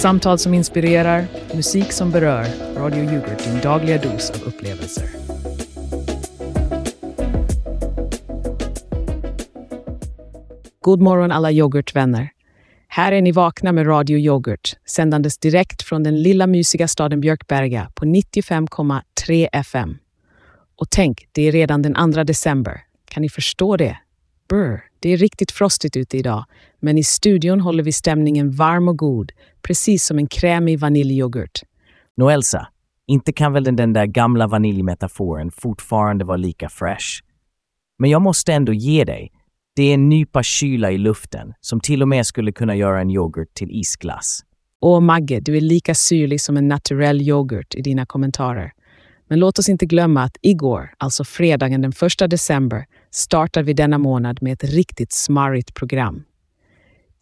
Samtal som inspirerar, musik som berör. Radio Yoghurt, din dagliga dos av upplevelser. God morgon alla yoghurtvänner. Här är ni vakna med Radio Yoghurt, sändandes direkt från den lilla mysiga staden Björkberga på 95,3 FM. Och tänk, det är redan den 2 december. Kan ni förstå det? Brr, det är riktigt frostigt ute idag, men i studion håller vi stämningen varm och god, precis som en krämig vaniljyoghurt. Nå Elsa, inte kan väl den där gamla vaniljmetaforen fortfarande vara lika fresh? Men jag måste ändå ge dig, det är en nypa kyla i luften som till och med skulle kunna göra en yoghurt till isglass. Åh Magge, du är lika syrlig som en naturell yoghurt i dina kommentarer. Men låt oss inte glömma att igår, alltså fredagen den 1 december, startar vi denna månad med ett riktigt smarrigt program.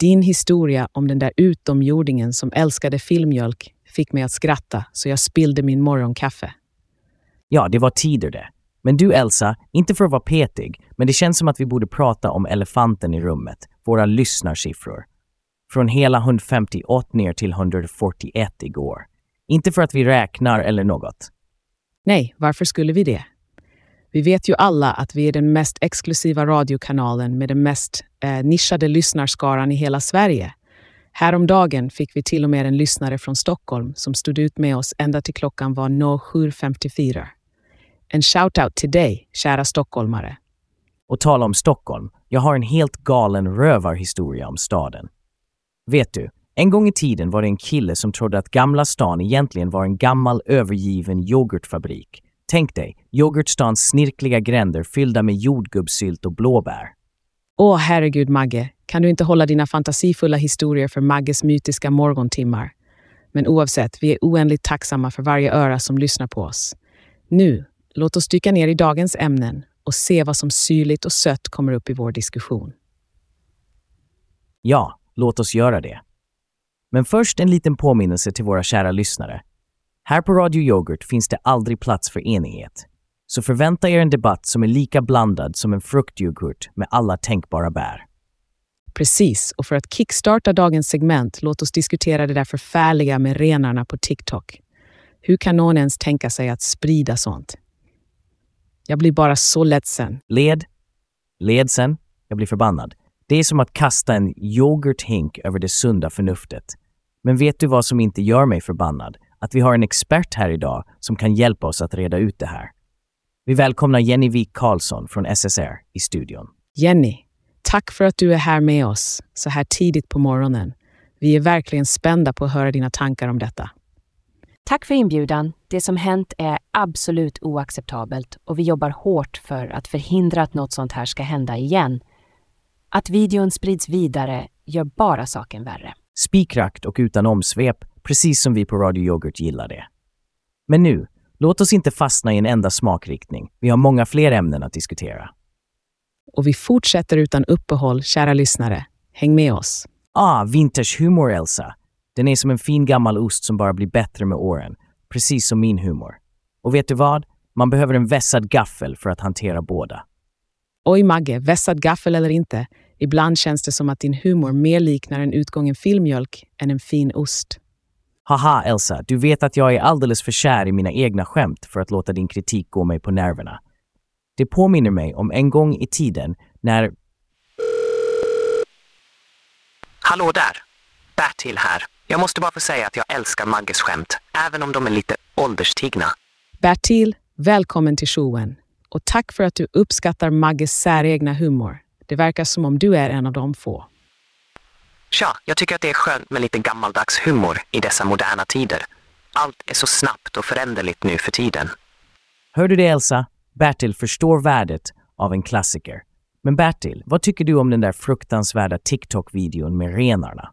Din historia om den där utomjordingen som älskade filmjölk fick mig att skratta så jag spillde min morgonkaffe. Ja, det var tider det. Men du Elsa, inte för att vara petig, men det känns som att vi borde prata om elefanten i rummet, våra lyssnarsiffror. Från hela 158 ner till 141 igår. Inte för att vi räknar eller något. Nej, varför skulle vi det? Vi vet ju alla att vi är den mest exklusiva radiokanalen med den mest eh, nischade lyssnarskaran i hela Sverige. Häromdagen fick vi till och med en lyssnare från Stockholm som stod ut med oss ända till klockan var 07.54. En shout-out till dig, kära stockholmare. Och tala om Stockholm, jag har en helt galen rövarhistoria om staden. Vet du, en gång i tiden var det en kille som trodde att Gamla stan egentligen var en gammal övergiven yoghurtfabrik. Tänk dig, yoghurtstans snirkliga gränder fyllda med jordgubbssylt och blåbär. Åh herregud Magge, kan du inte hålla dina fantasifulla historier för Magges mytiska morgontimmar? Men oavsett, vi är oändligt tacksamma för varje öra som lyssnar på oss. Nu, låt oss dyka ner i dagens ämnen och se vad som syrligt och sött kommer upp i vår diskussion. Ja, låt oss göra det. Men först en liten påminnelse till våra kära lyssnare. Här på Radio Yoghurt finns det aldrig plats för enighet. Så förvänta er en debatt som är lika blandad som en fruktyoghurt med alla tänkbara bär. Precis, och för att kickstarta dagens segment, låt oss diskutera det där förfärliga med renarna på TikTok. Hur kan någon ens tänka sig att sprida sånt? Jag blir bara så ledsen. Led, ledsen, jag blir förbannad. Det är som att kasta en yoghurthink över det sunda förnuftet. Men vet du vad som inte gör mig förbannad? Att vi har en expert här idag som kan hjälpa oss att reda ut det här. Vi välkomnar Jenny Wik Karlsson från SSR i studion. Jenny, tack för att du är här med oss så här tidigt på morgonen. Vi är verkligen spända på att höra dina tankar om detta. Tack för inbjudan. Det som hänt är absolut oacceptabelt och vi jobbar hårt för att förhindra att något sånt här ska hända igen. Att videon sprids vidare gör bara saken värre. Spikrakt och utan omsvep, precis som vi på Radio Yoghurt gillar det. Men nu, låt oss inte fastna i en enda smakriktning. Vi har många fler ämnen att diskutera. Och vi fortsätter utan uppehåll, kära lyssnare. Häng med oss. Ah, vintagehumor, Elsa. Den är som en fin gammal ost som bara blir bättre med åren. Precis som min humor. Och vet du vad? Man behöver en vässad gaffel för att hantera båda. Oj Magge, vässad gaffel eller inte, ibland känns det som att din humor mer liknar en utgången filmjölk än en fin ost. Haha, Elsa, du vet att jag är alldeles för kär i mina egna skämt för att låta din kritik gå mig på nerverna. Det påminner mig om en gång i tiden när... Hallå där! Bertil här. Jag måste bara få säga att jag älskar Magges skämt, även om de är lite ålderstigna. Bertil, välkommen till showen. Och tack för att du uppskattar Magges säregna humor. Det verkar som om du är en av de få. Tja, jag tycker att det är skönt med lite gammaldags humor i dessa moderna tider. Allt är så snabbt och föränderligt nu för tiden. Hör du det Elsa? Bertil förstår värdet av en klassiker. Men Bertil, vad tycker du om den där fruktansvärda TikTok-videon med renarna?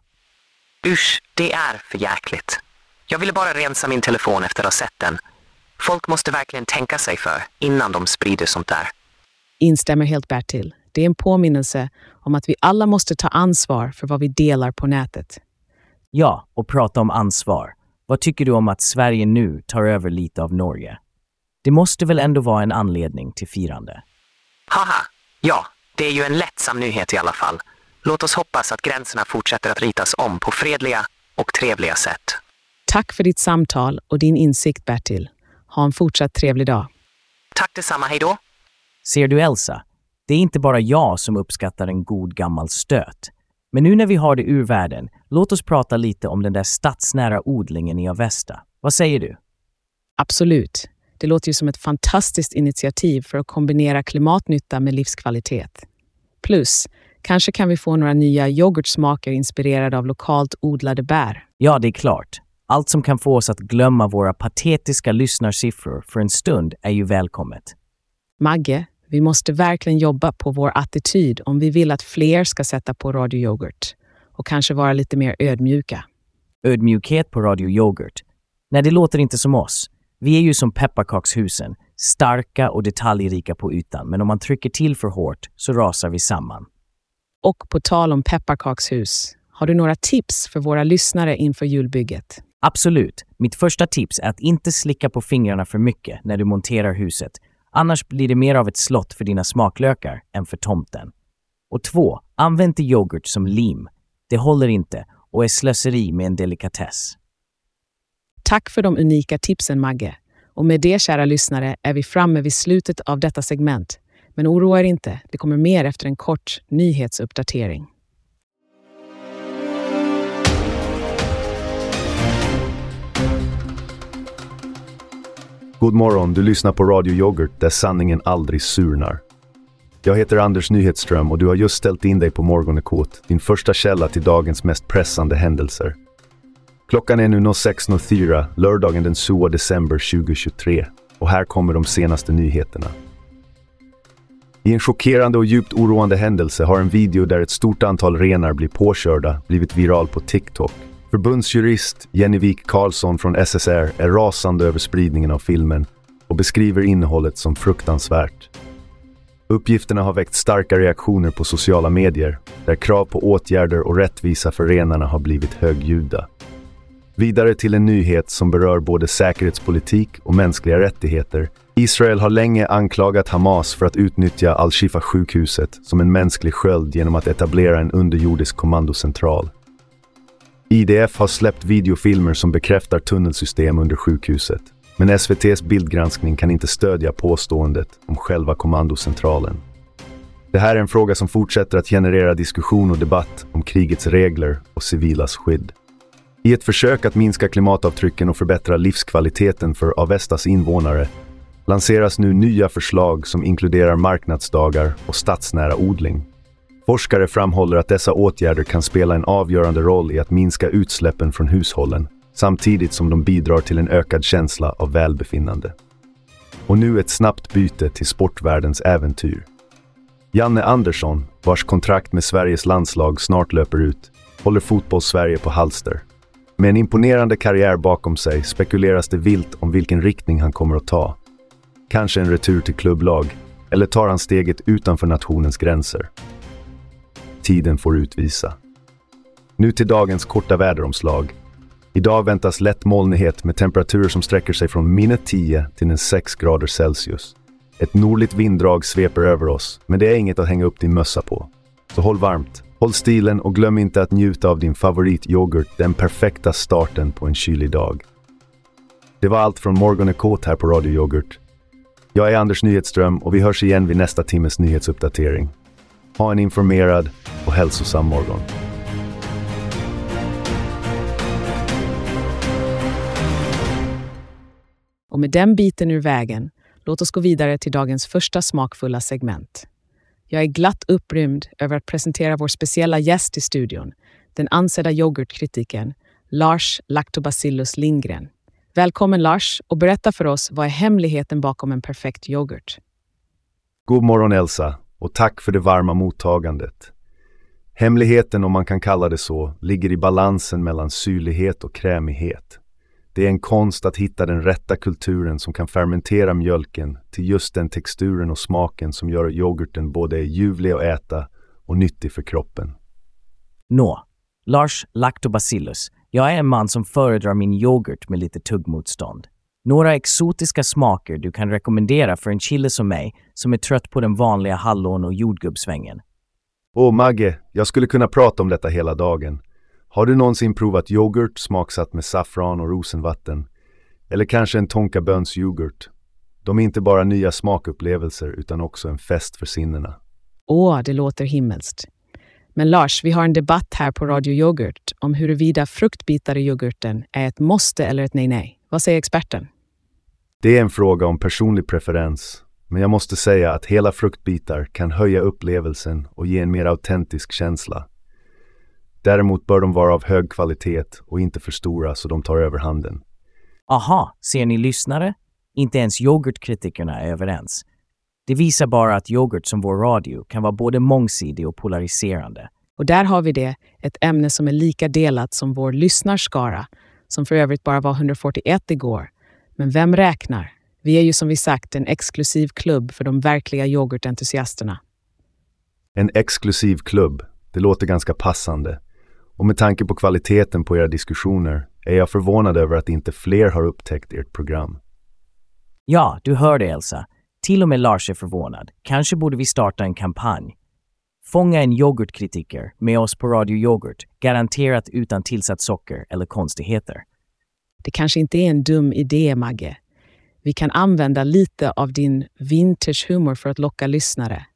Usch, det är för jäkligt. Jag ville bara rensa min telefon efter att ha sett den. Folk måste verkligen tänka sig för innan de sprider sånt där. Instämmer helt Bertil. Det är en påminnelse om att vi alla måste ta ansvar för vad vi delar på nätet. Ja, och prata om ansvar. Vad tycker du om att Sverige nu tar över lite av Norge? Det måste väl ändå vara en anledning till firande? Haha, ja, det är ju en lättsam nyhet i alla fall. Låt oss hoppas att gränserna fortsätter att ritas om på fredliga och trevliga sätt. Tack för ditt samtal och din insikt, Bertil. Ha en fortsatt trevlig dag. Tack detsamma, hej då! Ser du Elsa? Det är inte bara jag som uppskattar en god gammal stöt. Men nu när vi har det ur världen, låt oss prata lite om den där stadsnära odlingen i Avesta. Vad säger du? Absolut. Det låter ju som ett fantastiskt initiativ för att kombinera klimatnytta med livskvalitet. Plus, kanske kan vi få några nya yoghurtsmaker inspirerade av lokalt odlade bär. Ja, det är klart. Allt som kan få oss att glömma våra patetiska lyssnarsiffror för en stund är ju välkommet. Magge, vi måste verkligen jobba på vår attityd om vi vill att fler ska sätta på Radio Yoghurt och kanske vara lite mer ödmjuka. Ödmjukhet på Radio Yoghurt. Nej, det låter inte som oss. Vi är ju som pepparkakshusen, starka och detaljrika på ytan, men om man trycker till för hårt så rasar vi samman. Och på tal om pepparkakshus, har du några tips för våra lyssnare inför julbygget? Absolut. Mitt första tips är att inte slicka på fingrarna för mycket när du monterar huset. Annars blir det mer av ett slott för dina smaklökar än för tomten. Och två, använd inte yoghurt som lim. Det håller inte och är slöseri med en delikatess. Tack för de unika tipsen, Magge. Och med det, kära lyssnare, är vi framme vid slutet av detta segment. Men oroa er inte, det kommer mer efter en kort nyhetsuppdatering. God morgon, du lyssnar på Radio Yoghurt där sanningen aldrig surnar. Jag heter Anders Nyhetström och du har just ställt in dig på Morgonekot, din första källa till dagens mest pressande händelser. Klockan är nu 06.04, lördagen den 7 december 2023 och här kommer de senaste nyheterna. I en chockerande och djupt oroande händelse har en video där ett stort antal renar blir påkörda blivit viral på TikTok. Förbundsjurist Jenny Wik Karlsson från SSR är rasande över spridningen av filmen och beskriver innehållet som fruktansvärt. Uppgifterna har väckt starka reaktioner på sociala medier där krav på åtgärder och rättvisa för renarna har blivit högljudda. Vidare till en nyhet som berör både säkerhetspolitik och mänskliga rättigheter. Israel har länge anklagat Hamas för att utnyttja Al-Shifa-sjukhuset som en mänsklig sköld genom att etablera en underjordisk kommandocentral. IDF har släppt videofilmer som bekräftar tunnelsystem under sjukhuset. Men SVTs bildgranskning kan inte stödja påståendet om själva kommandocentralen. Det här är en fråga som fortsätter att generera diskussion och debatt om krigets regler och civilas skydd. I ett försök att minska klimatavtrycken och förbättra livskvaliteten för Avestas invånare lanseras nu nya förslag som inkluderar marknadsdagar och stadsnära odling. Forskare framhåller att dessa åtgärder kan spela en avgörande roll i att minska utsläppen från hushållen samtidigt som de bidrar till en ökad känsla av välbefinnande. Och nu ett snabbt byte till sportvärldens äventyr. Janne Andersson, vars kontrakt med Sveriges landslag snart löper ut, håller fotbolls-Sverige på halster. Med en imponerande karriär bakom sig spekuleras det vilt om vilken riktning han kommer att ta. Kanske en retur till klubblag, eller tar han steget utanför nationens gränser? Tiden får utvisa. Nu till dagens korta väderomslag. Idag väntas lätt molnighet med temperaturer som sträcker sig från minus 10 till 6 grader Celsius. Ett nordligt vinddrag sveper över oss, men det är inget att hänga upp din mössa på. Så håll varmt, håll stilen och glöm inte att njuta av din favorityoghurt, den perfekta starten på en kylig dag. Det var allt från Morgon Kåt här på Radio Yoghurt. Jag är Anders Nyhetström och vi hörs igen vid nästa timmes nyhetsuppdatering. Ha en informerad och hälsosam morgon. Och med den biten ur vägen, låt oss gå vidare till dagens första smakfulla segment. Jag är glatt upprymd över att presentera vår speciella gäst i studion, den ansedda yoghurtkritikern Lars Lactobacillus Lindgren. Välkommen Lars och berätta för oss vad är hemligheten bakom en perfekt yoghurt? God morgon Elsa och tack för det varma mottagandet. Hemligheten, om man kan kalla det så, ligger i balansen mellan syrlighet och krämighet. Det är en konst att hitta den rätta kulturen som kan fermentera mjölken till just den texturen och smaken som gör yoghurten både ljuvlig att äta och nyttig för kroppen. Nå, Lars Lactobacillus, jag är en man som föredrar min yoghurt med lite tuggmotstånd. Några exotiska smaker du kan rekommendera för en kille som mig som är trött på den vanliga hallon och jordgubbssvängen. Åh Magge, jag skulle kunna prata om detta hela dagen. Har du någonsin provat yoghurt smaksatt med saffran och rosenvatten? Eller kanske en tonkabönsyoghurt? De är inte bara nya smakupplevelser utan också en fest för sinnena. Åh, det låter himmelskt. Men Lars, vi har en debatt här på Radio Yoghurt om huruvida fruktbitar i yoghurten är ett måste eller ett nej-nej. Vad säger experten? Det är en fråga om personlig preferens, men jag måste säga att hela fruktbitar kan höja upplevelsen och ge en mer autentisk känsla. Däremot bör de vara av hög kvalitet och inte för stora så de tar över handen. Aha, ser ni lyssnare? Inte ens yoghurtkritikerna är överens. Det visar bara att yoghurt som vår radio kan vara både mångsidig och polariserande. Och där har vi det, ett ämne som är lika delat som vår lyssnarskara, som för övrigt bara var 141 igår. Men vem räknar? Vi är ju som vi sagt en exklusiv klubb för de verkliga yoghurtentusiasterna. En exklusiv klubb, det låter ganska passande. Och med tanke på kvaliteten på era diskussioner är jag förvånad över att inte fler har upptäckt ert program. Ja, du hör det Elsa. Till och med Lars är förvånad. Kanske borde vi starta en kampanj. Fånga en yoghurtkritiker med oss på Radio Yoghurt, garanterat utan tillsatt socker eller konstigheter. Det kanske inte är en dum idé, Magge. Vi kan använda lite av din vintage-humor för att locka lyssnare.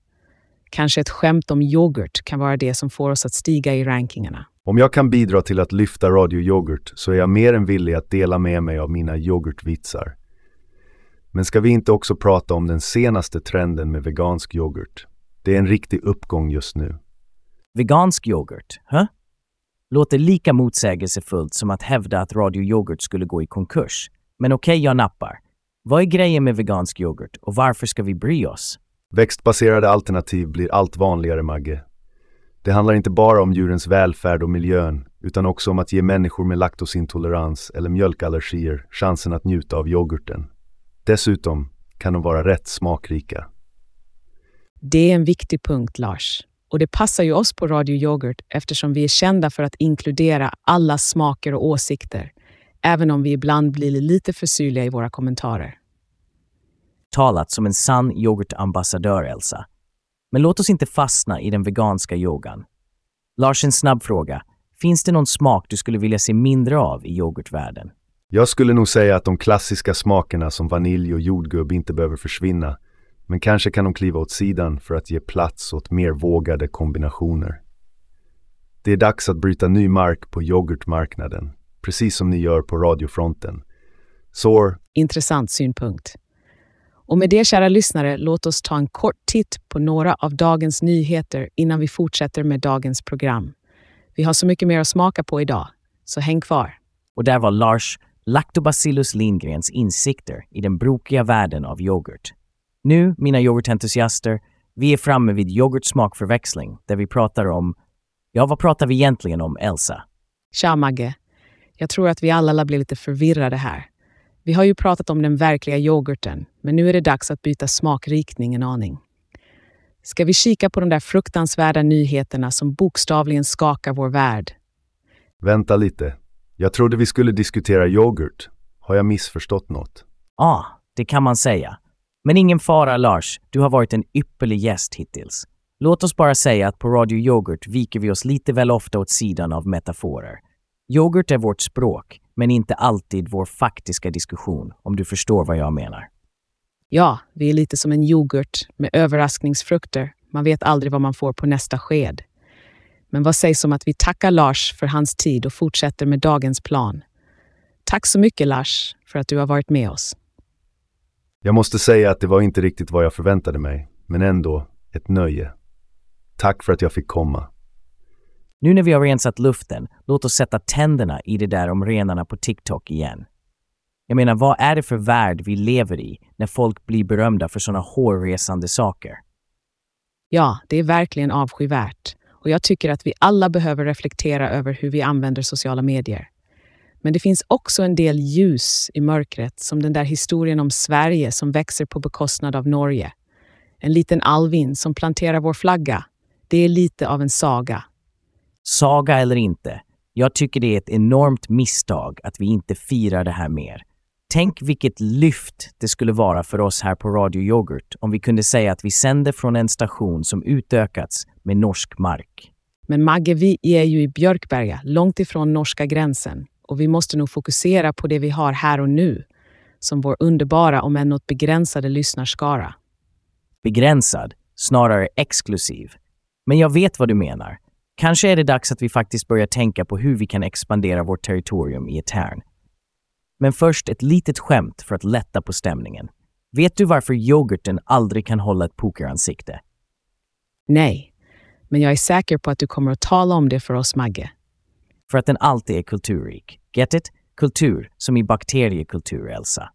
Kanske ett skämt om yoghurt kan vara det som får oss att stiga i rankingarna. Om jag kan bidra till att lyfta Radio Yoghurt så är jag mer än villig att dela med mig av mina yoghurtvitsar. Men ska vi inte också prata om den senaste trenden med vegansk yoghurt? Det är en riktig uppgång just nu. Vegansk yoghurt, huh? Låter lika motsägelsefullt som att hävda att Radio Yoghurt skulle gå i konkurs. Men okej, okay, jag nappar. Vad är grejen med vegansk yoghurt och varför ska vi bry oss? Växtbaserade alternativ blir allt vanligare, Magge. Det handlar inte bara om djurens välfärd och miljön, utan också om att ge människor med laktosintolerans eller mjölkallergier chansen att njuta av yoghurten. Dessutom kan de vara rätt smakrika. Det är en viktig punkt, Lars. Och det passar ju oss på Radio Yoghurt eftersom vi är kända för att inkludera alla smaker och åsikter, även om vi ibland blir lite för syrliga i våra kommentarer. Talat som en sann yoghurtambassadör, Elsa. Men låt oss inte fastna i den veganska yogan. Lars, en snabb fråga. Finns det någon smak du skulle vilja se mindre av i yoghurtvärlden? Jag skulle nog säga att de klassiska smakerna som vanilj och jordgubb inte behöver försvinna. Men kanske kan de kliva åt sidan för att ge plats åt mer vågade kombinationer. Det är dags att bryta ny mark på yoghurtmarknaden, precis som ni gör på radiofronten. Så... Intressant synpunkt. Och med det, kära lyssnare, låt oss ta en kort titt på några av dagens nyheter innan vi fortsätter med dagens program. Vi har så mycket mer att smaka på idag, så häng kvar. Och där var Lars Lactobacillus Lindgrens insikter i den brokiga världen av yoghurt. Nu, mina yoghurtentusiaster, vi är framme vid yoghurtsmakförväxling där vi pratar om... Ja, vad pratar vi egentligen om, Elsa? Tja, Magge. Jag tror att vi alla blir lite förvirrade här. Vi har ju pratat om den verkliga yoghurten, men nu är det dags att byta smakriktning en aning. Ska vi kika på de där fruktansvärda nyheterna som bokstavligen skakar vår värld? Vänta lite. Jag trodde vi skulle diskutera yoghurt. Har jag missförstått något? Ja, ah, det kan man säga. Men ingen fara, Lars. Du har varit en ypperlig gäst hittills. Låt oss bara säga att på Radio Yoghurt viker vi oss lite väl ofta åt sidan av metaforer. Yoghurt är vårt språk, men inte alltid vår faktiska diskussion, om du förstår vad jag menar. Ja, vi är lite som en yoghurt med överraskningsfrukter. Man vet aldrig vad man får på nästa sked. Men vad sägs om att vi tackar Lars för hans tid och fortsätter med dagens plan? Tack så mycket Lars för att du har varit med oss. Jag måste säga att det var inte riktigt vad jag förväntade mig, men ändå ett nöje. Tack för att jag fick komma. Nu när vi har rensat luften, låt oss sätta tänderna i det där om renarna på TikTok igen. Jag menar, vad är det för värld vi lever i när folk blir berömda för sådana hårresande saker? Ja, det är verkligen avskyvärt. Och jag tycker att vi alla behöver reflektera över hur vi använder sociala medier. Men det finns också en del ljus i mörkret, som den där historien om Sverige som växer på bekostnad av Norge. En liten Alvin som planterar vår flagga. Det är lite av en saga. Saga eller inte, jag tycker det är ett enormt misstag att vi inte firar det här mer. Tänk vilket lyft det skulle vara för oss här på Radio Yoghurt om vi kunde säga att vi sänder från en station som utökats med norsk mark. Men Magge, vi är ju i Björkberga, långt ifrån norska gränsen. Och vi måste nog fokusera på det vi har här och nu, som vår underbara, om än något begränsade lyssnarskara. Begränsad, snarare exklusiv. Men jag vet vad du menar. Kanske är det dags att vi faktiskt börjar tänka på hur vi kan expandera vårt territorium i etern. Men först ett litet skämt för att lätta på stämningen. Vet du varför yoghurten aldrig kan hålla ett pokeransikte? Nej, men jag är säker på att du kommer att tala om det för oss, Magge. För att den alltid är kulturrik. Get it? Kultur, som i bakteriekultur, Elsa.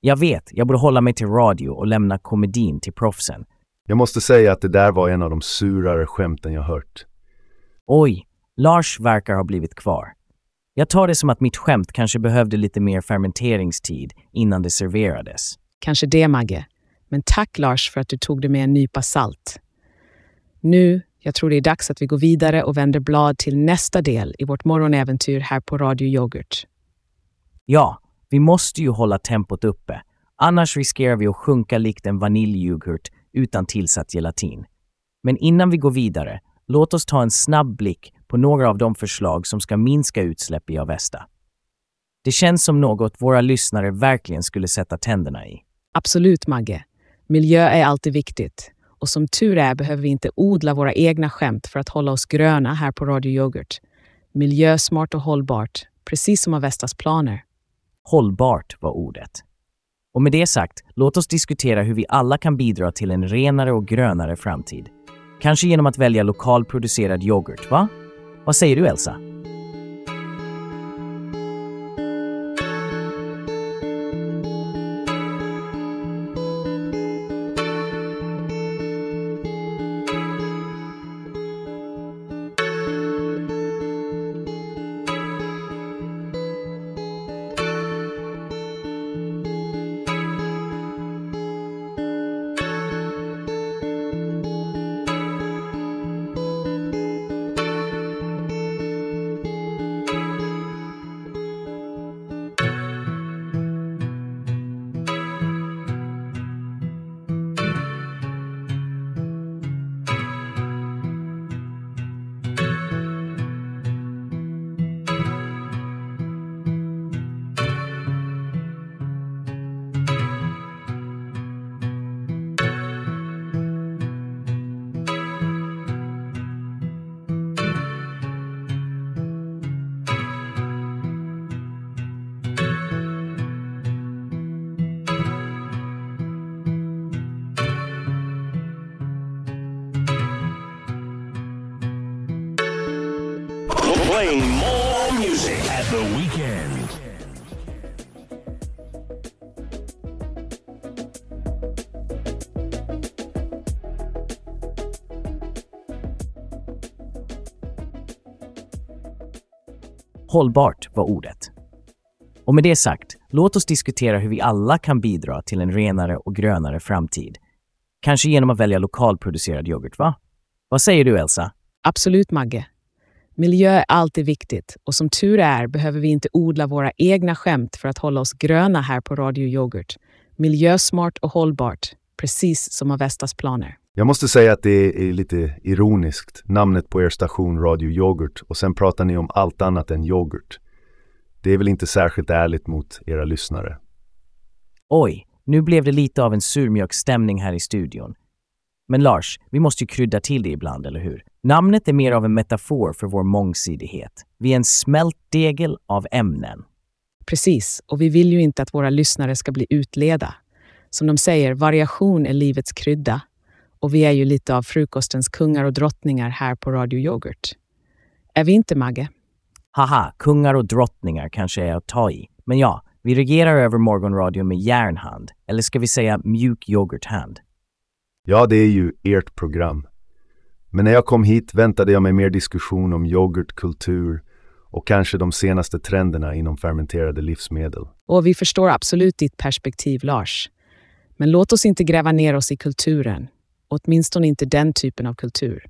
Jag vet, jag borde hålla mig till radio och lämna komedin till proffsen. Jag måste säga att det där var en av de surare skämten jag hört. Oj, Lars verkar ha blivit kvar. Jag tar det som att mitt skämt kanske behövde lite mer fermenteringstid innan det serverades. Kanske det, Magge. Men tack Lars för att du tog det med en nypa salt. Nu, jag tror det är dags att vi går vidare och vänder blad till nästa del i vårt morgonäventyr här på Radio Yoghurt. Ja, vi måste ju hålla tempot uppe. Annars riskerar vi att sjunka likt en vaniljyoghurt utan tillsatt gelatin. Men innan vi går vidare, låt oss ta en snabb blick på några av de förslag som ska minska utsläpp i Avesta. Det känns som något våra lyssnare verkligen skulle sätta tänderna i. Absolut, Magge. Miljö är alltid viktigt. Och som tur är behöver vi inte odla våra egna skämt för att hålla oss gröna här på Radio Yoghurt. Miljösmart och hållbart, precis som Avestas planer. Hållbart var ordet. Och med det sagt, låt oss diskutera hur vi alla kan bidra till en renare och grönare framtid. Kanske genom att välja lokalproducerad yoghurt, va? Vad säger du, Elsa? The weekend. Hållbart var ordet. Och med det sagt, låt oss diskutera hur vi alla kan bidra till en renare och grönare framtid. Kanske genom att välja lokalproducerad yoghurt, va? Vad säger du, Elsa? Absolut, Magge. Miljö är alltid viktigt och som tur är behöver vi inte odla våra egna skämt för att hålla oss gröna här på Radio Yoghurt. Miljösmart och hållbart, precis som Avestas planer. Jag måste säga att det är lite ironiskt, namnet på er station Radio Yoghurt och sen pratar ni om allt annat än yoghurt. Det är väl inte särskilt ärligt mot era lyssnare. Oj, nu blev det lite av en surmjölksstämning här i studion. Men Lars, vi måste ju krydda till det ibland, eller hur? Namnet är mer av en metafor för vår mångsidighet. Vi är en smältdegel av ämnen. Precis, och vi vill ju inte att våra lyssnare ska bli utleda. Som de säger, variation är livets krydda. Och vi är ju lite av frukostens kungar och drottningar här på Radio Yoghurt. Är vi inte, Magge? Haha, kungar och drottningar kanske är att ta i. Men ja, vi regerar över morgonradion med järnhand. Eller ska vi säga mjuk yoghurthand? Ja, det är ju ert program. Men när jag kom hit väntade jag mig mer diskussion om yoghurtkultur och kanske de senaste trenderna inom fermenterade livsmedel. Och vi förstår absolut ditt perspektiv, Lars. Men låt oss inte gräva ner oss i kulturen. Åtminstone inte den typen av kultur.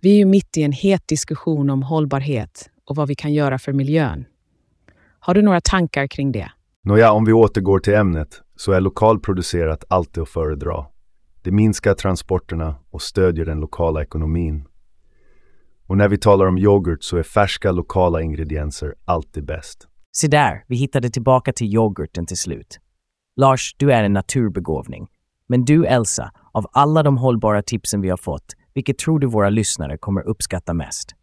Vi är ju mitt i en het diskussion om hållbarhet och vad vi kan göra för miljön. Har du några tankar kring det? Nåja, om vi återgår till ämnet så är lokalproducerat alltid att föredra. Det minskar transporterna och stödjer den lokala ekonomin. Och när vi talar om yoghurt så är färska lokala ingredienser alltid bäst. Se där, vi hittade tillbaka till yoghurten till slut. Lars, du är en naturbegåvning. Men du, Elsa, av alla de hållbara tipsen vi har fått, vilket tror du våra lyssnare kommer uppskatta mest?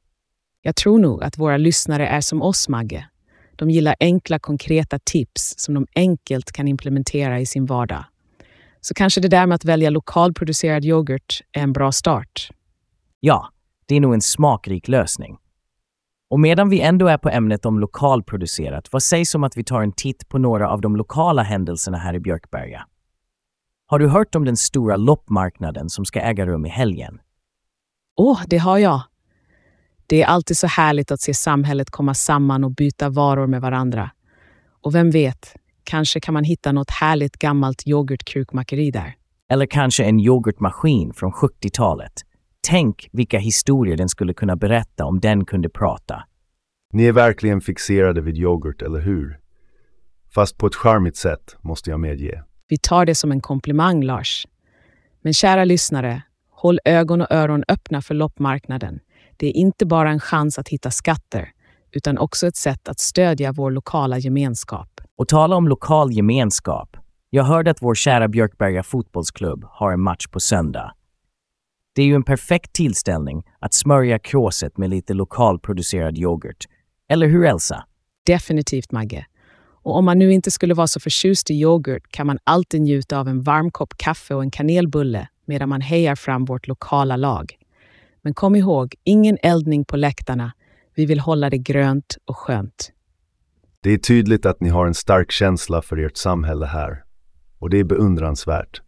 Jag tror nog att våra lyssnare är som oss, Magge. De gillar enkla, konkreta tips som de enkelt kan implementera i sin vardag. Så kanske det där med att välja lokalproducerad yoghurt är en bra start. Ja, det är nog en smakrik lösning. Och medan vi ändå är på ämnet om lokalproducerat, vad sägs om att vi tar en titt på några av de lokala händelserna här i Björkberga? Har du hört om den stora loppmarknaden som ska äga rum i helgen? Åh, det har jag. Det är alltid så härligt att se samhället komma samman och byta varor med varandra. Och vem vet, kanske kan man hitta något härligt gammalt yoghurtkrukmakeri där. Eller kanske en yoghurtmaskin från 70-talet. Tänk vilka historier den skulle kunna berätta om den kunde prata. Ni är verkligen fixerade vid yoghurt, eller hur? Fast på ett charmigt sätt, måste jag medge. Vi tar det som en komplimang, Lars. Men kära lyssnare, håll ögon och öron öppna för loppmarknaden. Det är inte bara en chans att hitta skatter, utan också ett sätt att stödja vår lokala gemenskap. Och tala om lokal gemenskap. Jag hörde att vår kära Björkberga fotbollsklubb har en match på söndag. Det är ju en perfekt tillställning att smörja kråset med lite lokalproducerad yoghurt. Eller hur Elsa? Definitivt, Magge. Och om man nu inte skulle vara så förtjust i yoghurt kan man alltid njuta av en varm kopp kaffe och en kanelbulle medan man hejar fram vårt lokala lag. Men kom ihåg, ingen eldning på läktarna. Vi vill hålla det grönt och skönt. Det är tydligt att ni har en stark känsla för ert samhälle här. Och det är beundransvärt.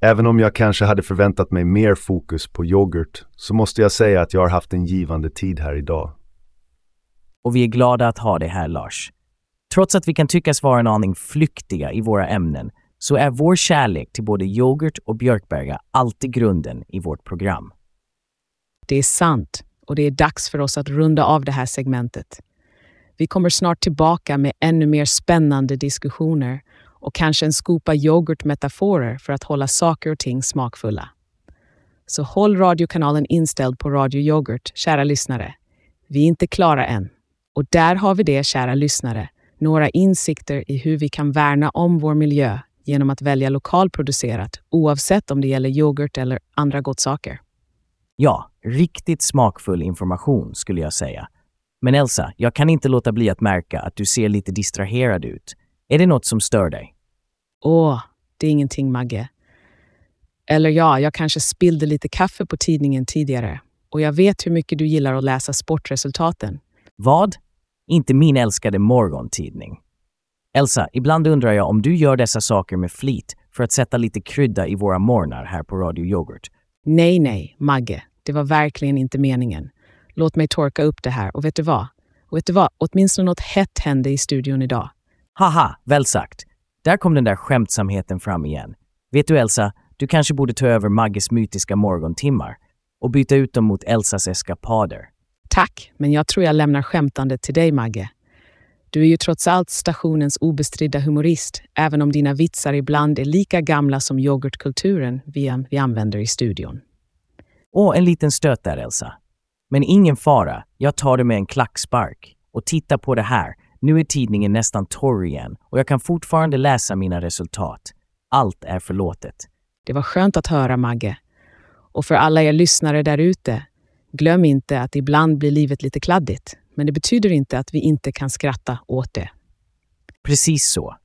Även om jag kanske hade förväntat mig mer fokus på yoghurt så måste jag säga att jag har haft en givande tid här idag. Och vi är glada att ha dig här, Lars. Trots att vi kan tyckas vara en aning flyktiga i våra ämnen så är vår kärlek till både yoghurt och Björkberga alltid grunden i vårt program. Det är sant och det är dags för oss att runda av det här segmentet. Vi kommer snart tillbaka med ännu mer spännande diskussioner och kanske en skopa yoghurtmetaforer för att hålla saker och ting smakfulla. Så håll radiokanalen inställd på Radio Yoghurt, kära lyssnare. Vi är inte klara än. Och där har vi det, kära lyssnare, några insikter i hur vi kan värna om vår miljö genom att välja lokalproducerat, oavsett om det gäller yoghurt eller andra godsaker. Ja, riktigt smakfull information skulle jag säga. Men Elsa, jag kan inte låta bli att märka att du ser lite distraherad ut. Är det något som stör dig? Åh, det är ingenting, Magge. Eller ja, jag kanske spillde lite kaffe på tidningen tidigare. Och jag vet hur mycket du gillar att läsa sportresultaten. Vad? Inte min älskade morgontidning. Elsa, ibland undrar jag om du gör dessa saker med flit för att sätta lite krydda i våra morgnar här på Radio Yoghurt. Nej, nej, Magge. Det var verkligen inte meningen. Låt mig torka upp det här. Och vet du vad? Och vet du vad? Åtminstone något hett hände i studion idag. Haha, väl sagt. Där kom den där skämtsamheten fram igen. Vet du Elsa, du kanske borde ta över Magges mytiska morgontimmar och byta ut dem mot Elsas eskapader. Tack, men jag tror jag lämnar skämtandet till dig, Magge. Du är ju trots allt stationens obestridda humorist, även om dina vitsar ibland är lika gamla som yoghurtkulturen vi, vi använder i studion. Åh, en liten stöt där Elsa. Men ingen fara, jag tar det med en klackspark. Och titta på det här, nu är tidningen nästan torr igen och jag kan fortfarande läsa mina resultat. Allt är förlåtet. Det var skönt att höra, Magge. Och för alla er lyssnare där ute, glöm inte att ibland blir livet lite kladdigt. Men det betyder inte att vi inte kan skratta åt det. Precis så.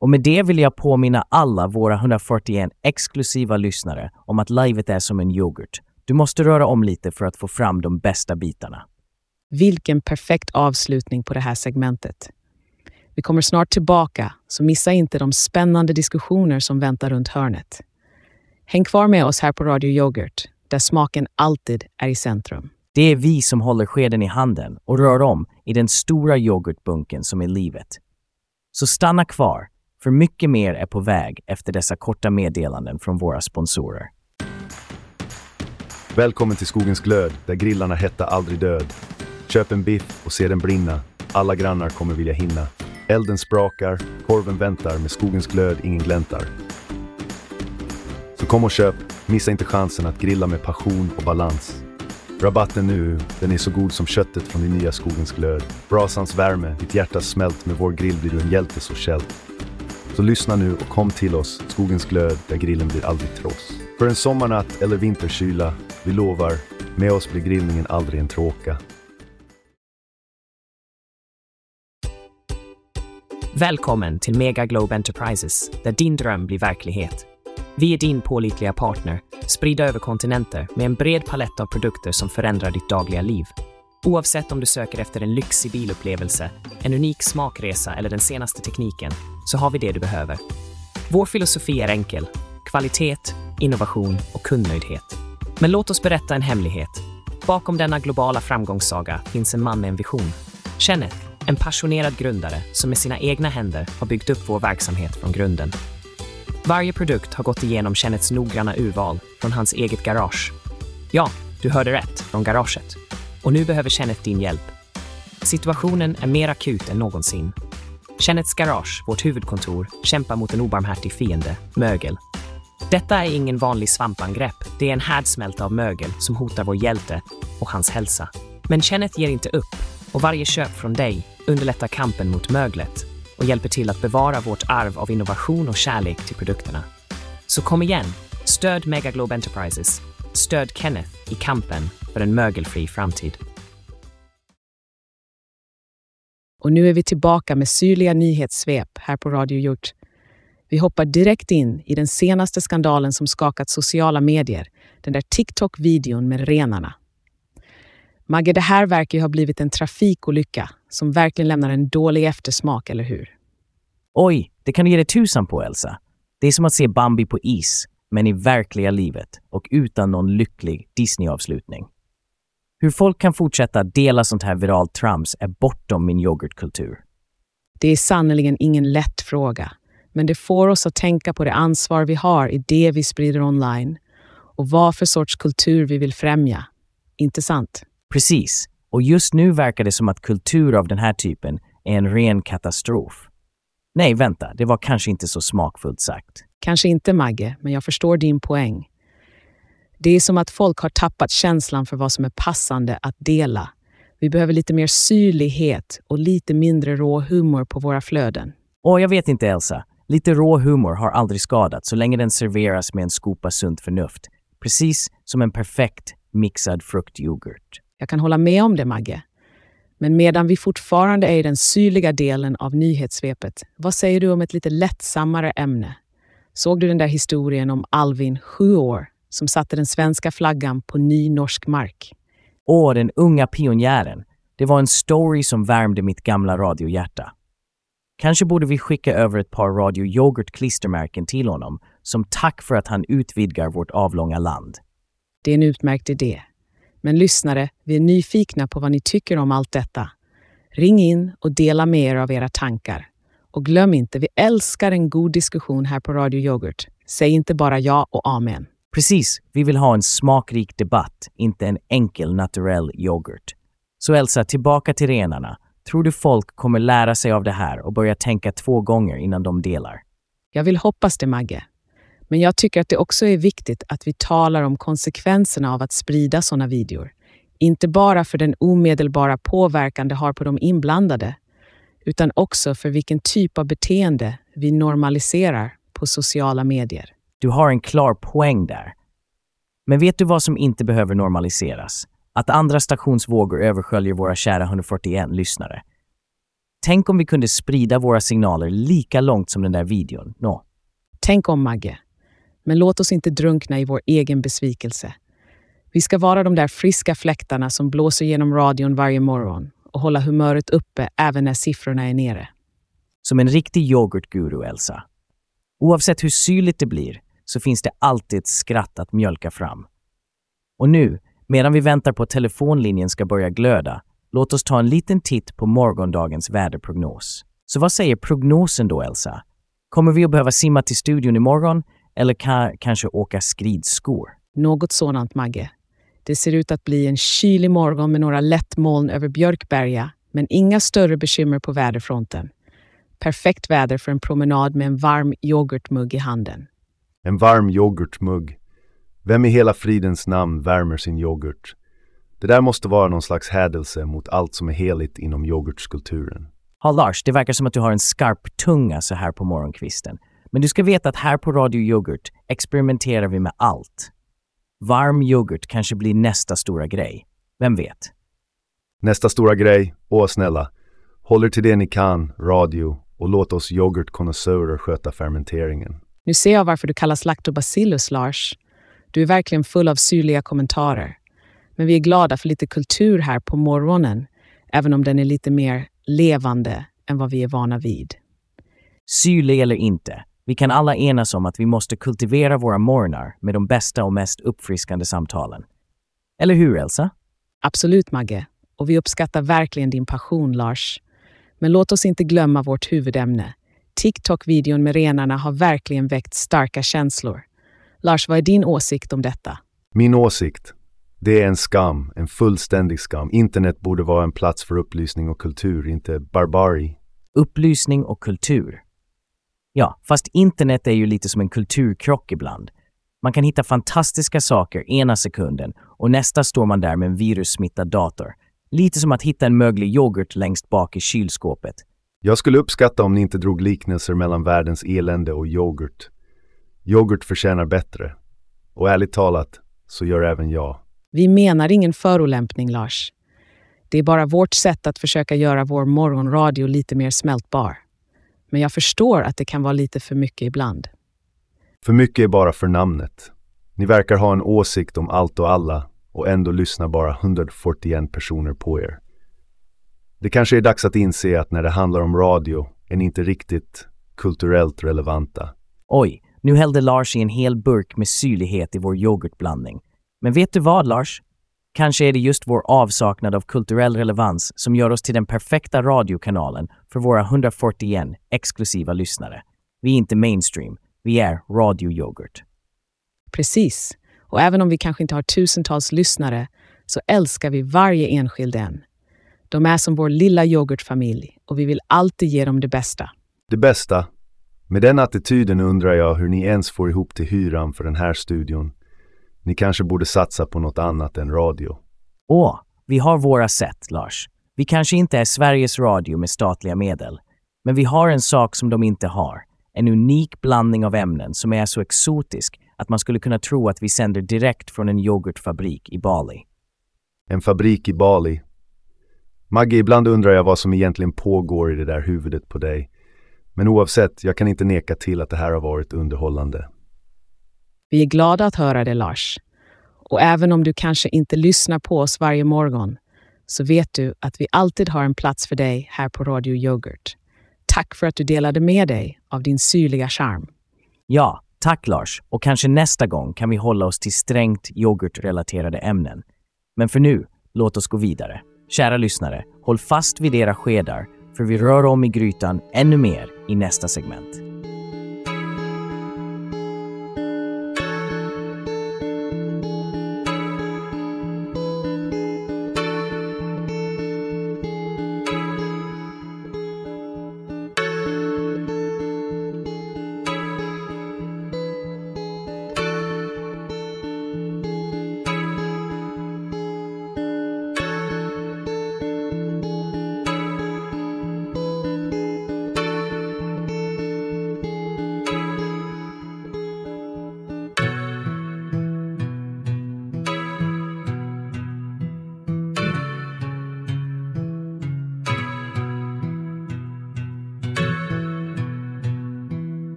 Och med det vill jag påminna alla våra 141 exklusiva lyssnare om att livet är som en yoghurt. Du måste röra om lite för att få fram de bästa bitarna. Vilken perfekt avslutning på det här segmentet. Vi kommer snart tillbaka, så missa inte de spännande diskussioner som väntar runt hörnet. Häng kvar med oss här på Radio Yoghurt, där smaken alltid är i centrum. Det är vi som håller skeden i handen och rör om i den stora yoghurtbunken som är livet. Så stanna kvar, för mycket mer är på väg efter dessa korta meddelanden från våra sponsorer. Välkommen till Skogens glöd, där grillarna hetta aldrig död. Köp en biff och se den brinna. Alla grannar kommer vilja hinna. Elden sprakar, korven väntar, med skogens glöd ingen gläntar. Så kom och köp, missa inte chansen att grilla med passion och balans. Rabatten nu, den är så god som köttet från din nya Skogens glöd. Brasans värme, ditt hjärtas smält, med vår grill blir du en hjälte så källt. Så lyssna nu och kom till oss, Skogens glöd, där grillen blir aldrig tross. För en sommarnatt eller vinterkyla, vi lovar, med oss blir grillningen aldrig en tråka. Välkommen till Mega Globe Enterprises, där din dröm blir verklighet. Vi är din pålitliga partner, spridda över kontinenter med en bred palett av produkter som förändrar ditt dagliga liv. Oavsett om du söker efter en lyxig bilupplevelse, en unik smakresa eller den senaste tekniken, så har vi det du behöver. Vår filosofi är enkel. Kvalitet, innovation och kundnöjdhet. Men låt oss berätta en hemlighet. Bakom denna globala framgångssaga finns en man med en vision. Kenneth, en passionerad grundare som med sina egna händer har byggt upp vår verksamhet från grunden. Varje produkt har gått igenom Kennets noggranna urval från hans eget garage. Ja, du hörde rätt, från garaget. Och nu behöver Kenneth din hjälp. Situationen är mer akut än någonsin. Kenneths garage, vårt huvudkontor, kämpar mot en obarmhärtig fiende, mögel. Detta är ingen vanlig svampangrepp. Det är en härdsmälta av mögel som hotar vår hjälte och hans hälsa. Men Kenneth ger inte upp och varje köp från dig underlättar kampen mot möglet och hjälper till att bevara vårt arv av innovation och kärlek till produkterna. Så kom igen, stöd Megaglobe Enterprises. Stöd Kenneth i kampen för en mögelfri framtid. Och nu är vi tillbaka med syrliga nyhetssvep här på Radio Gjort. Vi hoppar direkt in i den senaste skandalen som skakat sociala medier, den där TikTok-videon med renarna. Magge, det här verkar ju ha blivit en trafikolycka som verkligen lämnar en dålig eftersmak, eller hur? Oj, det kan du ge dig tusan på, Elsa. Det är som att se Bambi på is, men i verkliga livet och utan någon lycklig Disney-avslutning. Hur folk kan fortsätta dela sånt här viralt trams är bortom min yoghurtkultur. Det är sannerligen ingen lätt fråga, men det får oss att tänka på det ansvar vi har i det vi sprider online och vad för sorts kultur vi vill främja. Inte sant? Precis. Och just nu verkar det som att kultur av den här typen är en ren katastrof. Nej, vänta, det var kanske inte så smakfullt sagt. Kanske inte, Magge, men jag förstår din poäng. Det är som att folk har tappat känslan för vad som är passande att dela. Vi behöver lite mer syrlighet och lite mindre rå humor på våra flöden. Och jag vet inte, Elsa. Lite rå humor har aldrig skadat så länge den serveras med en skopa sunt förnuft. Precis som en perfekt mixad fruktyoghurt. Jag kan hålla med om det, Magge. Men medan vi fortfarande är i den syrliga delen av nyhetssvepet, vad säger du om ett lite lättsammare ämne? Såg du den där historien om Alvin, sju år, som satte den svenska flaggan på ny norsk mark? Åh, den unga pionjären. Det var en story som värmde mitt gamla radiohjärta. Kanske borde vi skicka över ett par Radio Yoghurt-klistermärken till honom som tack för att han utvidgar vårt avlånga land. Det är en utmärkt idé. Men lyssnare, vi är nyfikna på vad ni tycker om allt detta. Ring in och dela med er av era tankar. Och glöm inte, vi älskar en god diskussion här på Radio Yoghurt. Säg inte bara ja och amen. Precis, vi vill ha en smakrik debatt, inte en enkel naturell yoghurt. Så Elsa, tillbaka till renarna. Tror du folk kommer lära sig av det här och börja tänka två gånger innan de delar? Jag vill hoppas det, Magge. Men jag tycker att det också är viktigt att vi talar om konsekvenserna av att sprida sådana videor. Inte bara för den omedelbara påverkan det har på de inblandade, utan också för vilken typ av beteende vi normaliserar på sociala medier. Du har en klar poäng där. Men vet du vad som inte behöver normaliseras? Att andra stationsvågor översköljer våra kära 141 lyssnare. Tänk om vi kunde sprida våra signaler lika långt som den där videon. Nå. Tänk om, Magge. Men låt oss inte drunkna i vår egen besvikelse. Vi ska vara de där friska fläktarna som blåser genom radion varje morgon och hålla humöret uppe även när siffrorna är nere. Som en riktig yoghurtguru, Elsa. Oavsett hur syrligt det blir så finns det alltid ett skratt att mjölka fram. Och nu, medan vi väntar på att telefonlinjen ska börja glöda, låt oss ta en liten titt på morgondagens väderprognos. Så vad säger prognosen då, Elsa? Kommer vi att behöva simma till studion imorgon eller ka kanske åka skridskor? Något sådant, Magge. Det ser ut att bli en kylig morgon med några lätt moln över Björkberga, men inga större bekymmer på väderfronten. Perfekt väder för en promenad med en varm yoghurtmugg i handen. En varm yoghurtmugg. Vem i hela fridens namn värmer sin yoghurt? Det där måste vara någon slags hädelse mot allt som är heligt inom yoghurtskulturen. Ja, Lars, det verkar som att du har en skarp tunga så här på morgonkvisten. Men du ska veta att här på Radio Yoghurt experimenterar vi med allt. Varm yoghurt kanske blir nästa stora grej. Vem vet? Nästa stora grej, åh snälla, håll er till det ni kan, radio, och låt oss yoghurtkonnässörer sköta fermenteringen. Nu ser jag varför du kallas lactobacillus, Lars. Du är verkligen full av syrliga kommentarer. Men vi är glada för lite kultur här på morgonen, även om den är lite mer levande än vad vi är vana vid. Syrlig eller inte, vi kan alla enas om att vi måste kultivera våra morgnar med de bästa och mest uppfriskande samtalen. Eller hur, Elsa? Absolut, Magge. Och vi uppskattar verkligen din passion, Lars. Men låt oss inte glömma vårt huvudämne. TikTok-videon med renarna har verkligen väckt starka känslor. Lars, vad är din åsikt om detta? Min åsikt? Det är en skam, en fullständig skam. Internet borde vara en plats för upplysning och kultur, inte barbari. Upplysning och kultur. Ja, fast internet är ju lite som en kulturkrock ibland. Man kan hitta fantastiska saker ena sekunden och nästa står man där med en virussmittad dator. Lite som att hitta en möglig yoghurt längst bak i kylskåpet. Jag skulle uppskatta om ni inte drog liknelser mellan världens elände och yoghurt. Yoghurt förtjänar bättre. Och ärligt talat, så gör även jag. Vi menar ingen förolämpning, Lars. Det är bara vårt sätt att försöka göra vår morgonradio lite mer smältbar. Men jag förstår att det kan vara lite för mycket ibland. För mycket är bara för namnet. Ni verkar ha en åsikt om allt och alla och ändå lyssnar bara 141 personer på er. Det kanske är dags att inse att när det handlar om radio är ni inte riktigt kulturellt relevanta. Oj, nu hällde Lars i en hel burk med syrlighet i vår yoghurtblandning. Men vet du vad, Lars? Kanske är det just vår avsaknad av kulturell relevans som gör oss till den perfekta radiokanalen för våra 141 exklusiva lyssnare. Vi är inte mainstream, vi är Radio Yoghurt. Precis. Och även om vi kanske inte har tusentals lyssnare så älskar vi varje enskild en. De är som vår lilla yoghurtfamilj och vi vill alltid ge dem det bästa. Det bästa? Med den attityden undrar jag hur ni ens får ihop till hyran för den här studion. Ni kanske borde satsa på något annat än radio. Åh, vi har våra sätt, Lars. Vi kanske inte är Sveriges Radio med statliga medel, men vi har en sak som de inte har. En unik blandning av ämnen som är så exotisk att man skulle kunna tro att vi sänder direkt från en yoghurtfabrik i Bali. En fabrik i Bali. Maggie, ibland undrar jag vad som egentligen pågår i det där huvudet på dig. Men oavsett, jag kan inte neka till att det här har varit underhållande. Vi är glada att höra det, Lars. Och även om du kanske inte lyssnar på oss varje morgon så vet du att vi alltid har en plats för dig här på Radio Yoghurt. Tack för att du delade med dig av din syrliga charm. Ja, tack Lars. Och kanske nästa gång kan vi hålla oss till strängt yoghurtrelaterade ämnen. Men för nu, låt oss gå vidare. Kära lyssnare, håll fast vid era skedar för vi rör om i grytan ännu mer i nästa segment.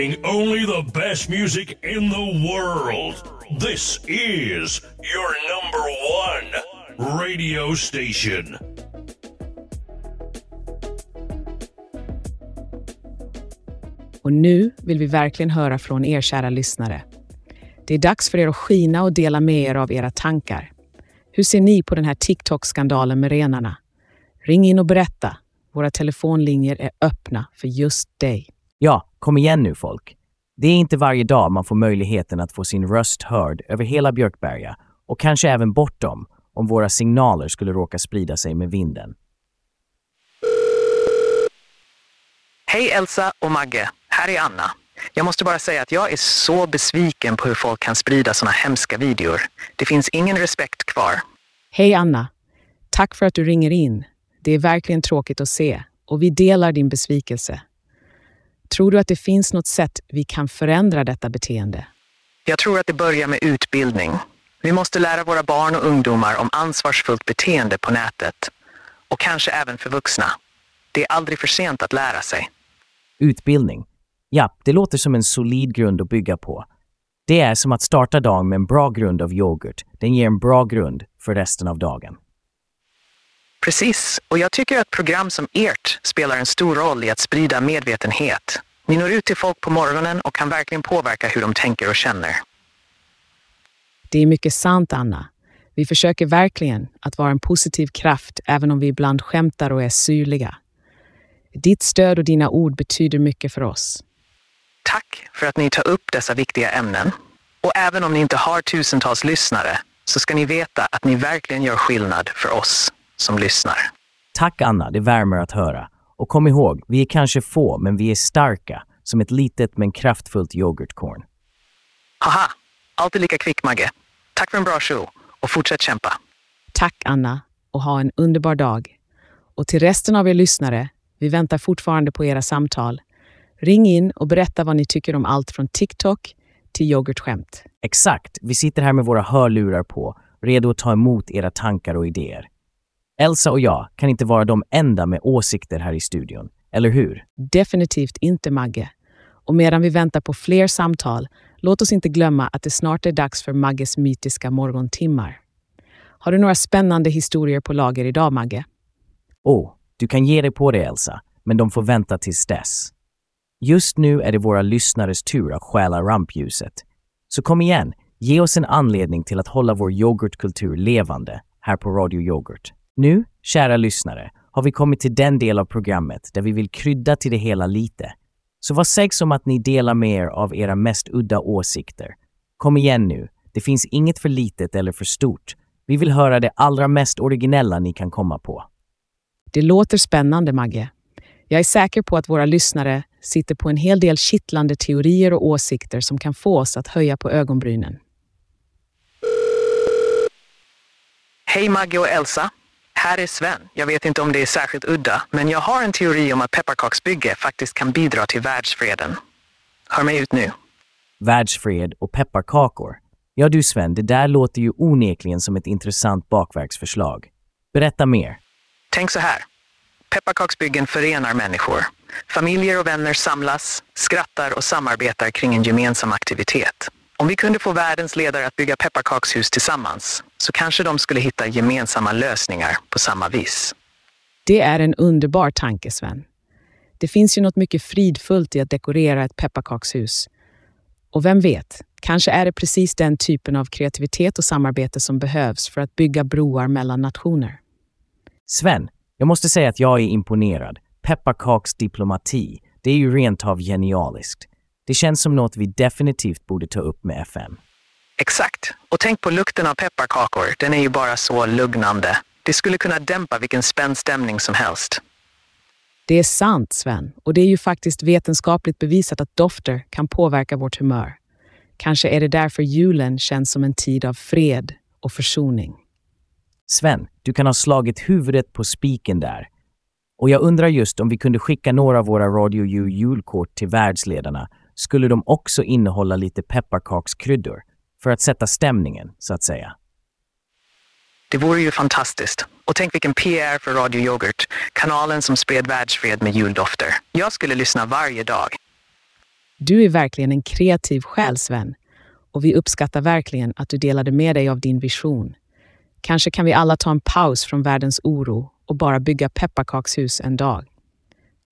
Playing only the best music in the world. This is your number one radio station. Och nu vill vi verkligen höra från er kära lyssnare. Det är dags för er att skina och dela med er av era tankar. Hur ser ni på den här TikTok-skandalen med renarna? Ring in och berätta. Våra telefonlinjer är öppna för just dig. Ja, kom igen nu folk. Det är inte varje dag man får möjligheten att få sin röst hörd över hela Björkberga och kanske även bortom om våra signaler skulle råka sprida sig med vinden. Hej Elsa och Magge, här är Anna. Jag måste bara säga att jag är så besviken på hur folk kan sprida såna hemska videor. Det finns ingen respekt kvar. Hej Anna! Tack för att du ringer in. Det är verkligen tråkigt att se och vi delar din besvikelse. Tror du att det finns något sätt vi kan förändra detta beteende? Jag tror att det börjar med utbildning. Vi måste lära våra barn och ungdomar om ansvarsfullt beteende på nätet. Och kanske även för vuxna. Det är aldrig för sent att lära sig. Utbildning. Ja, det låter som en solid grund att bygga på. Det är som att starta dagen med en bra grund av yoghurt. Den ger en bra grund för resten av dagen. Precis, och jag tycker att program som ert spelar en stor roll i att sprida medvetenhet. Ni når ut till folk på morgonen och kan verkligen påverka hur de tänker och känner. Det är mycket sant, Anna. Vi försöker verkligen att vara en positiv kraft även om vi ibland skämtar och är syrliga. Ditt stöd och dina ord betyder mycket för oss. Tack för att ni tar upp dessa viktiga ämnen. Och även om ni inte har tusentals lyssnare så ska ni veta att ni verkligen gör skillnad för oss som lyssnar. Tack Anna, det värmer att höra. Och kom ihåg, vi är kanske få, men vi är starka, som ett litet men kraftfullt yoghurtkorn. Haha, alltid lika kvick Magge. Tack för en bra show och fortsätt kämpa. Tack Anna och ha en underbar dag. Och till resten av er lyssnare, vi väntar fortfarande på era samtal. Ring in och berätta vad ni tycker om allt från TikTok till yoghurtskämt. Exakt, vi sitter här med våra hörlurar på, redo att ta emot era tankar och idéer. Elsa och jag kan inte vara de enda med åsikter här i studion, eller hur? Definitivt inte Magge. Och medan vi väntar på fler samtal, låt oss inte glömma att det snart är dags för Magges mytiska morgontimmar. Har du några spännande historier på lager idag, Magge? Åh, oh, du kan ge dig på det Elsa, men de får vänta tills dess. Just nu är det våra lyssnares tur att stjäla rampljuset. Så kom igen, ge oss en anledning till att hålla vår yoghurtkultur levande här på Radio Yoghurt. Nu, kära lyssnare, har vi kommit till den del av programmet där vi vill krydda till det hela lite. Så vad sägs om att ni delar med er av era mest udda åsikter? Kom igen nu, det finns inget för litet eller för stort. Vi vill höra det allra mest originella ni kan komma på. Det låter spännande, Magge. Jag är säker på att våra lyssnare sitter på en hel del kittlande teorier och åsikter som kan få oss att höja på ögonbrynen. Hej Magge och Elsa. Här är Sven. Jag vet inte om det är särskilt udda, men jag har en teori om att pepparkaksbygge faktiskt kan bidra till världsfreden. Hör mig ut nu. Världsfred och pepparkakor. Ja du Sven, det där låter ju onekligen som ett intressant bakverksförslag. Berätta mer. Tänk så här. Pepparkaksbyggen förenar människor. Familjer och vänner samlas, skrattar och samarbetar kring en gemensam aktivitet. Om vi kunde få världens ledare att bygga pepparkakshus tillsammans så kanske de skulle hitta gemensamma lösningar på samma vis. Det är en underbar tanke, Sven. Det finns ju något mycket fridfullt i att dekorera ett pepparkakshus. Och vem vet, kanske är det precis den typen av kreativitet och samarbete som behövs för att bygga broar mellan nationer. Sven, jag måste säga att jag är imponerad. Pepparkaksdiplomati, det är ju rent av genialiskt. Det känns som något vi definitivt borde ta upp med FM. Exakt. Och tänk på lukten av pepparkakor. Den är ju bara så lugnande. Det skulle kunna dämpa vilken spänd stämning som helst. Det är sant, Sven. Och det är ju faktiskt vetenskapligt bevisat att dofter kan påverka vårt humör. Kanske är det därför julen känns som en tid av fred och försoning. Sven, du kan ha slagit huvudet på spiken där. Och jag undrar just om vi kunde skicka några av våra Radio U julkort till världsledarna skulle de också innehålla lite pepparkakskryddor för att sätta stämningen, så att säga. Det vore ju fantastiskt. Och tänk vilken PR för Radio Yoghurt, kanalen som spred världsfred med juldofter. Jag skulle lyssna varje dag. Du är verkligen en kreativ själ, Sven. Och vi uppskattar verkligen att du delade med dig av din vision. Kanske kan vi alla ta en paus från världens oro och bara bygga pepparkakshus en dag.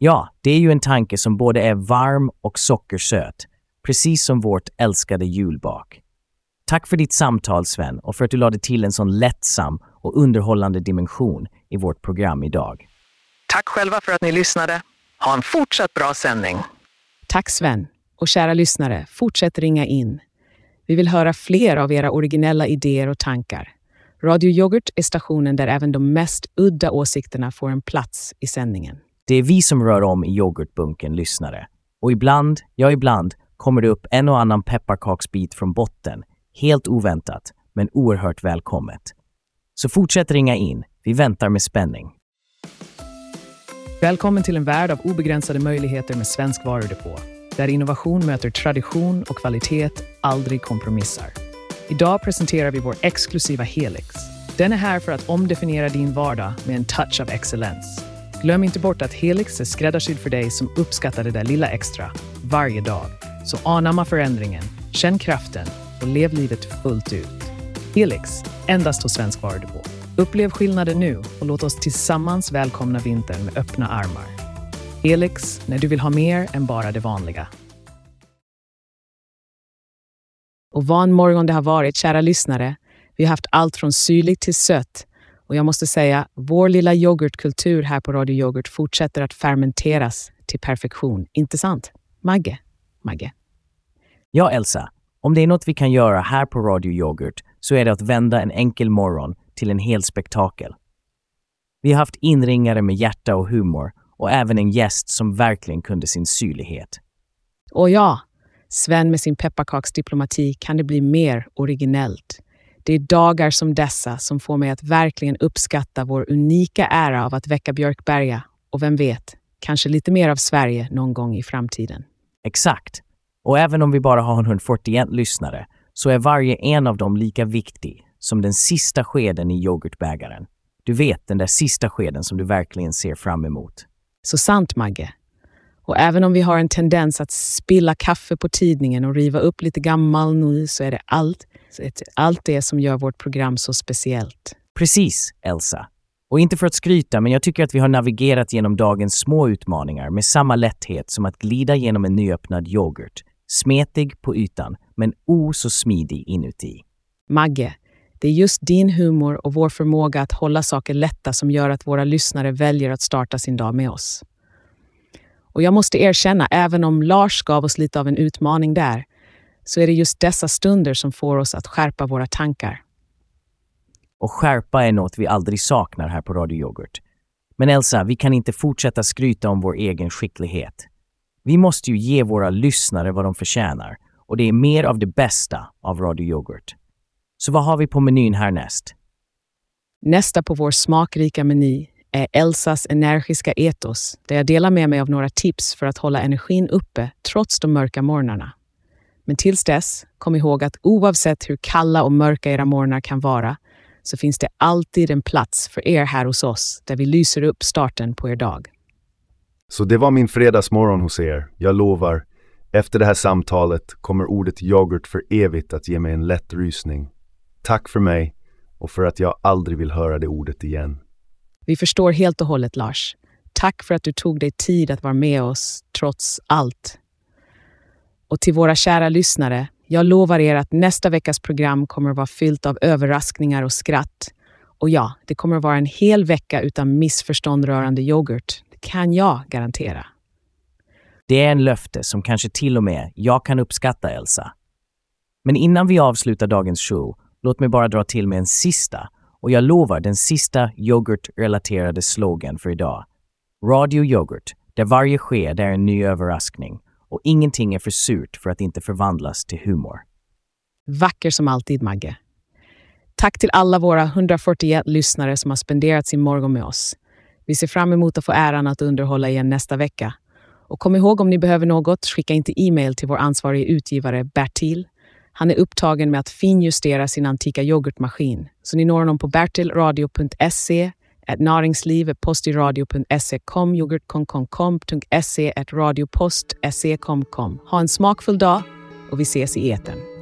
Ja, det är ju en tanke som både är varm och sockersöt, precis som vårt älskade julbak. Tack för ditt samtal Sven och för att du lade till en sån lättsam och underhållande dimension i vårt program idag. Tack själva för att ni lyssnade. Ha en fortsatt bra sändning. Tack Sven. Och kära lyssnare, fortsätt ringa in. Vi vill höra fler av era originella idéer och tankar. Radio Yoghurt är stationen där även de mest udda åsikterna får en plats i sändningen. Det är vi som rör om i yoghurtbunken lyssnare. Och ibland, ja ibland, kommer det upp en och annan pepparkaksbit från botten. Helt oväntat, men oerhört välkommet. Så fortsätt ringa in. Vi väntar med spänning. Välkommen till en värld av obegränsade möjligheter med Svensk Varudepå, där innovation möter tradition och kvalitet aldrig kompromissar. Idag presenterar vi vår exklusiva Helix. Den är här för att omdefiniera din vardag med en touch av excellens. Glöm inte bort att Helix är skräddarsydd för dig som uppskattar det där lilla extra varje dag. Så anamma förändringen, känn kraften och lev livet fullt ut. Helix, endast hos Svensk Varudepå. Upplev skillnaden nu och låt oss tillsammans välkomna vintern med öppna armar. Helix, när du vill ha mer än bara det vanliga. Och vad en morgon det har varit, kära lyssnare. Vi har haft allt från syrligt till sött. Och jag måste säga, vår lilla yoghurtkultur här på Radio Yoghurt fortsätter att fermenteras till perfektion. Inte sant? Magge? Magge? Ja, Elsa. Om det är något vi kan göra här på Radio Yoghurt så är det att vända en enkel morgon till en hel spektakel. Vi har haft inringare med hjärta och humor och även en gäst som verkligen kunde sin syrlighet. Och ja, Sven med sin pepparkaksdiplomati kan det bli mer originellt. Det är dagar som dessa som får mig att verkligen uppskatta vår unika ära av att väcka Björkberga och vem vet, kanske lite mer av Sverige någon gång i framtiden. Exakt. Och även om vi bara har 141 lyssnare så är varje en av dem lika viktig som den sista skeden i yoghurtbägaren. Du vet, den där sista skeden som du verkligen ser fram emot. Så sant, Magge. Och även om vi har en tendens att spilla kaffe på tidningen och riva upp lite gammal nu så är det allt, allt det som gör vårt program så speciellt. Precis, Elsa. Och inte för att skryta, men jag tycker att vi har navigerat genom dagens små utmaningar med samma lätthet som att glida genom en nyöppnad yoghurt. Smetig på ytan, men o så smidig inuti. Magge, det är just din humor och vår förmåga att hålla saker lätta som gör att våra lyssnare väljer att starta sin dag med oss. Och jag måste erkänna, även om Lars gav oss lite av en utmaning där, så är det just dessa stunder som får oss att skärpa våra tankar. Och skärpa är något vi aldrig saknar här på Radio Yoghurt. Men Elsa, vi kan inte fortsätta skryta om vår egen skicklighet. Vi måste ju ge våra lyssnare vad de förtjänar och det är mer av det bästa av Radio Yoghurt. Så vad har vi på menyn härnäst? Nästa på vår smakrika meny är Elsas energiska etos, där jag delar med mig av några tips för att hålla energin uppe trots de mörka morgnarna. Men tills dess, kom ihåg att oavsett hur kalla och mörka era morgnar kan vara, så finns det alltid en plats för er här hos oss, där vi lyser upp starten på er dag. Så det var min fredagsmorgon hos er. Jag lovar, efter det här samtalet kommer ordet yoghurt för evigt att ge mig en lätt rysning. Tack för mig och för att jag aldrig vill höra det ordet igen. Vi förstår helt och hållet, Lars. Tack för att du tog dig tid att vara med oss, trots allt. Och till våra kära lyssnare, jag lovar er att nästa veckas program kommer att vara fyllt av överraskningar och skratt. Och ja, det kommer att vara en hel vecka utan missförstånd rörande yoghurt. Det kan jag garantera. Det är en löfte som kanske till och med jag kan uppskatta, Elsa. Men innan vi avslutar dagens show, låt mig bara dra till med en sista, och jag lovar den sista yoghurt-relaterade slogan för idag. Radio Yoghurt, där varje sked är en ny överraskning och ingenting är för surt för att inte förvandlas till humor. Vacker som alltid, Magge. Tack till alla våra 141 lyssnare som har spenderat sin morgon med oss. Vi ser fram emot att få äran att underhålla igen nästa vecka. Och kom ihåg om ni behöver något, skicka inte e-mail till vår ansvarige utgivare Bertil. Han är upptagen med att finjustera sin antika yoghurtmaskin. Så ni når honom på bertilradio.se, at naringslivet postiradio.se, kom yoghurtkomkomkom.se, at radiopost.se, kom kom. Ha en smakfull dag och vi ses i eten.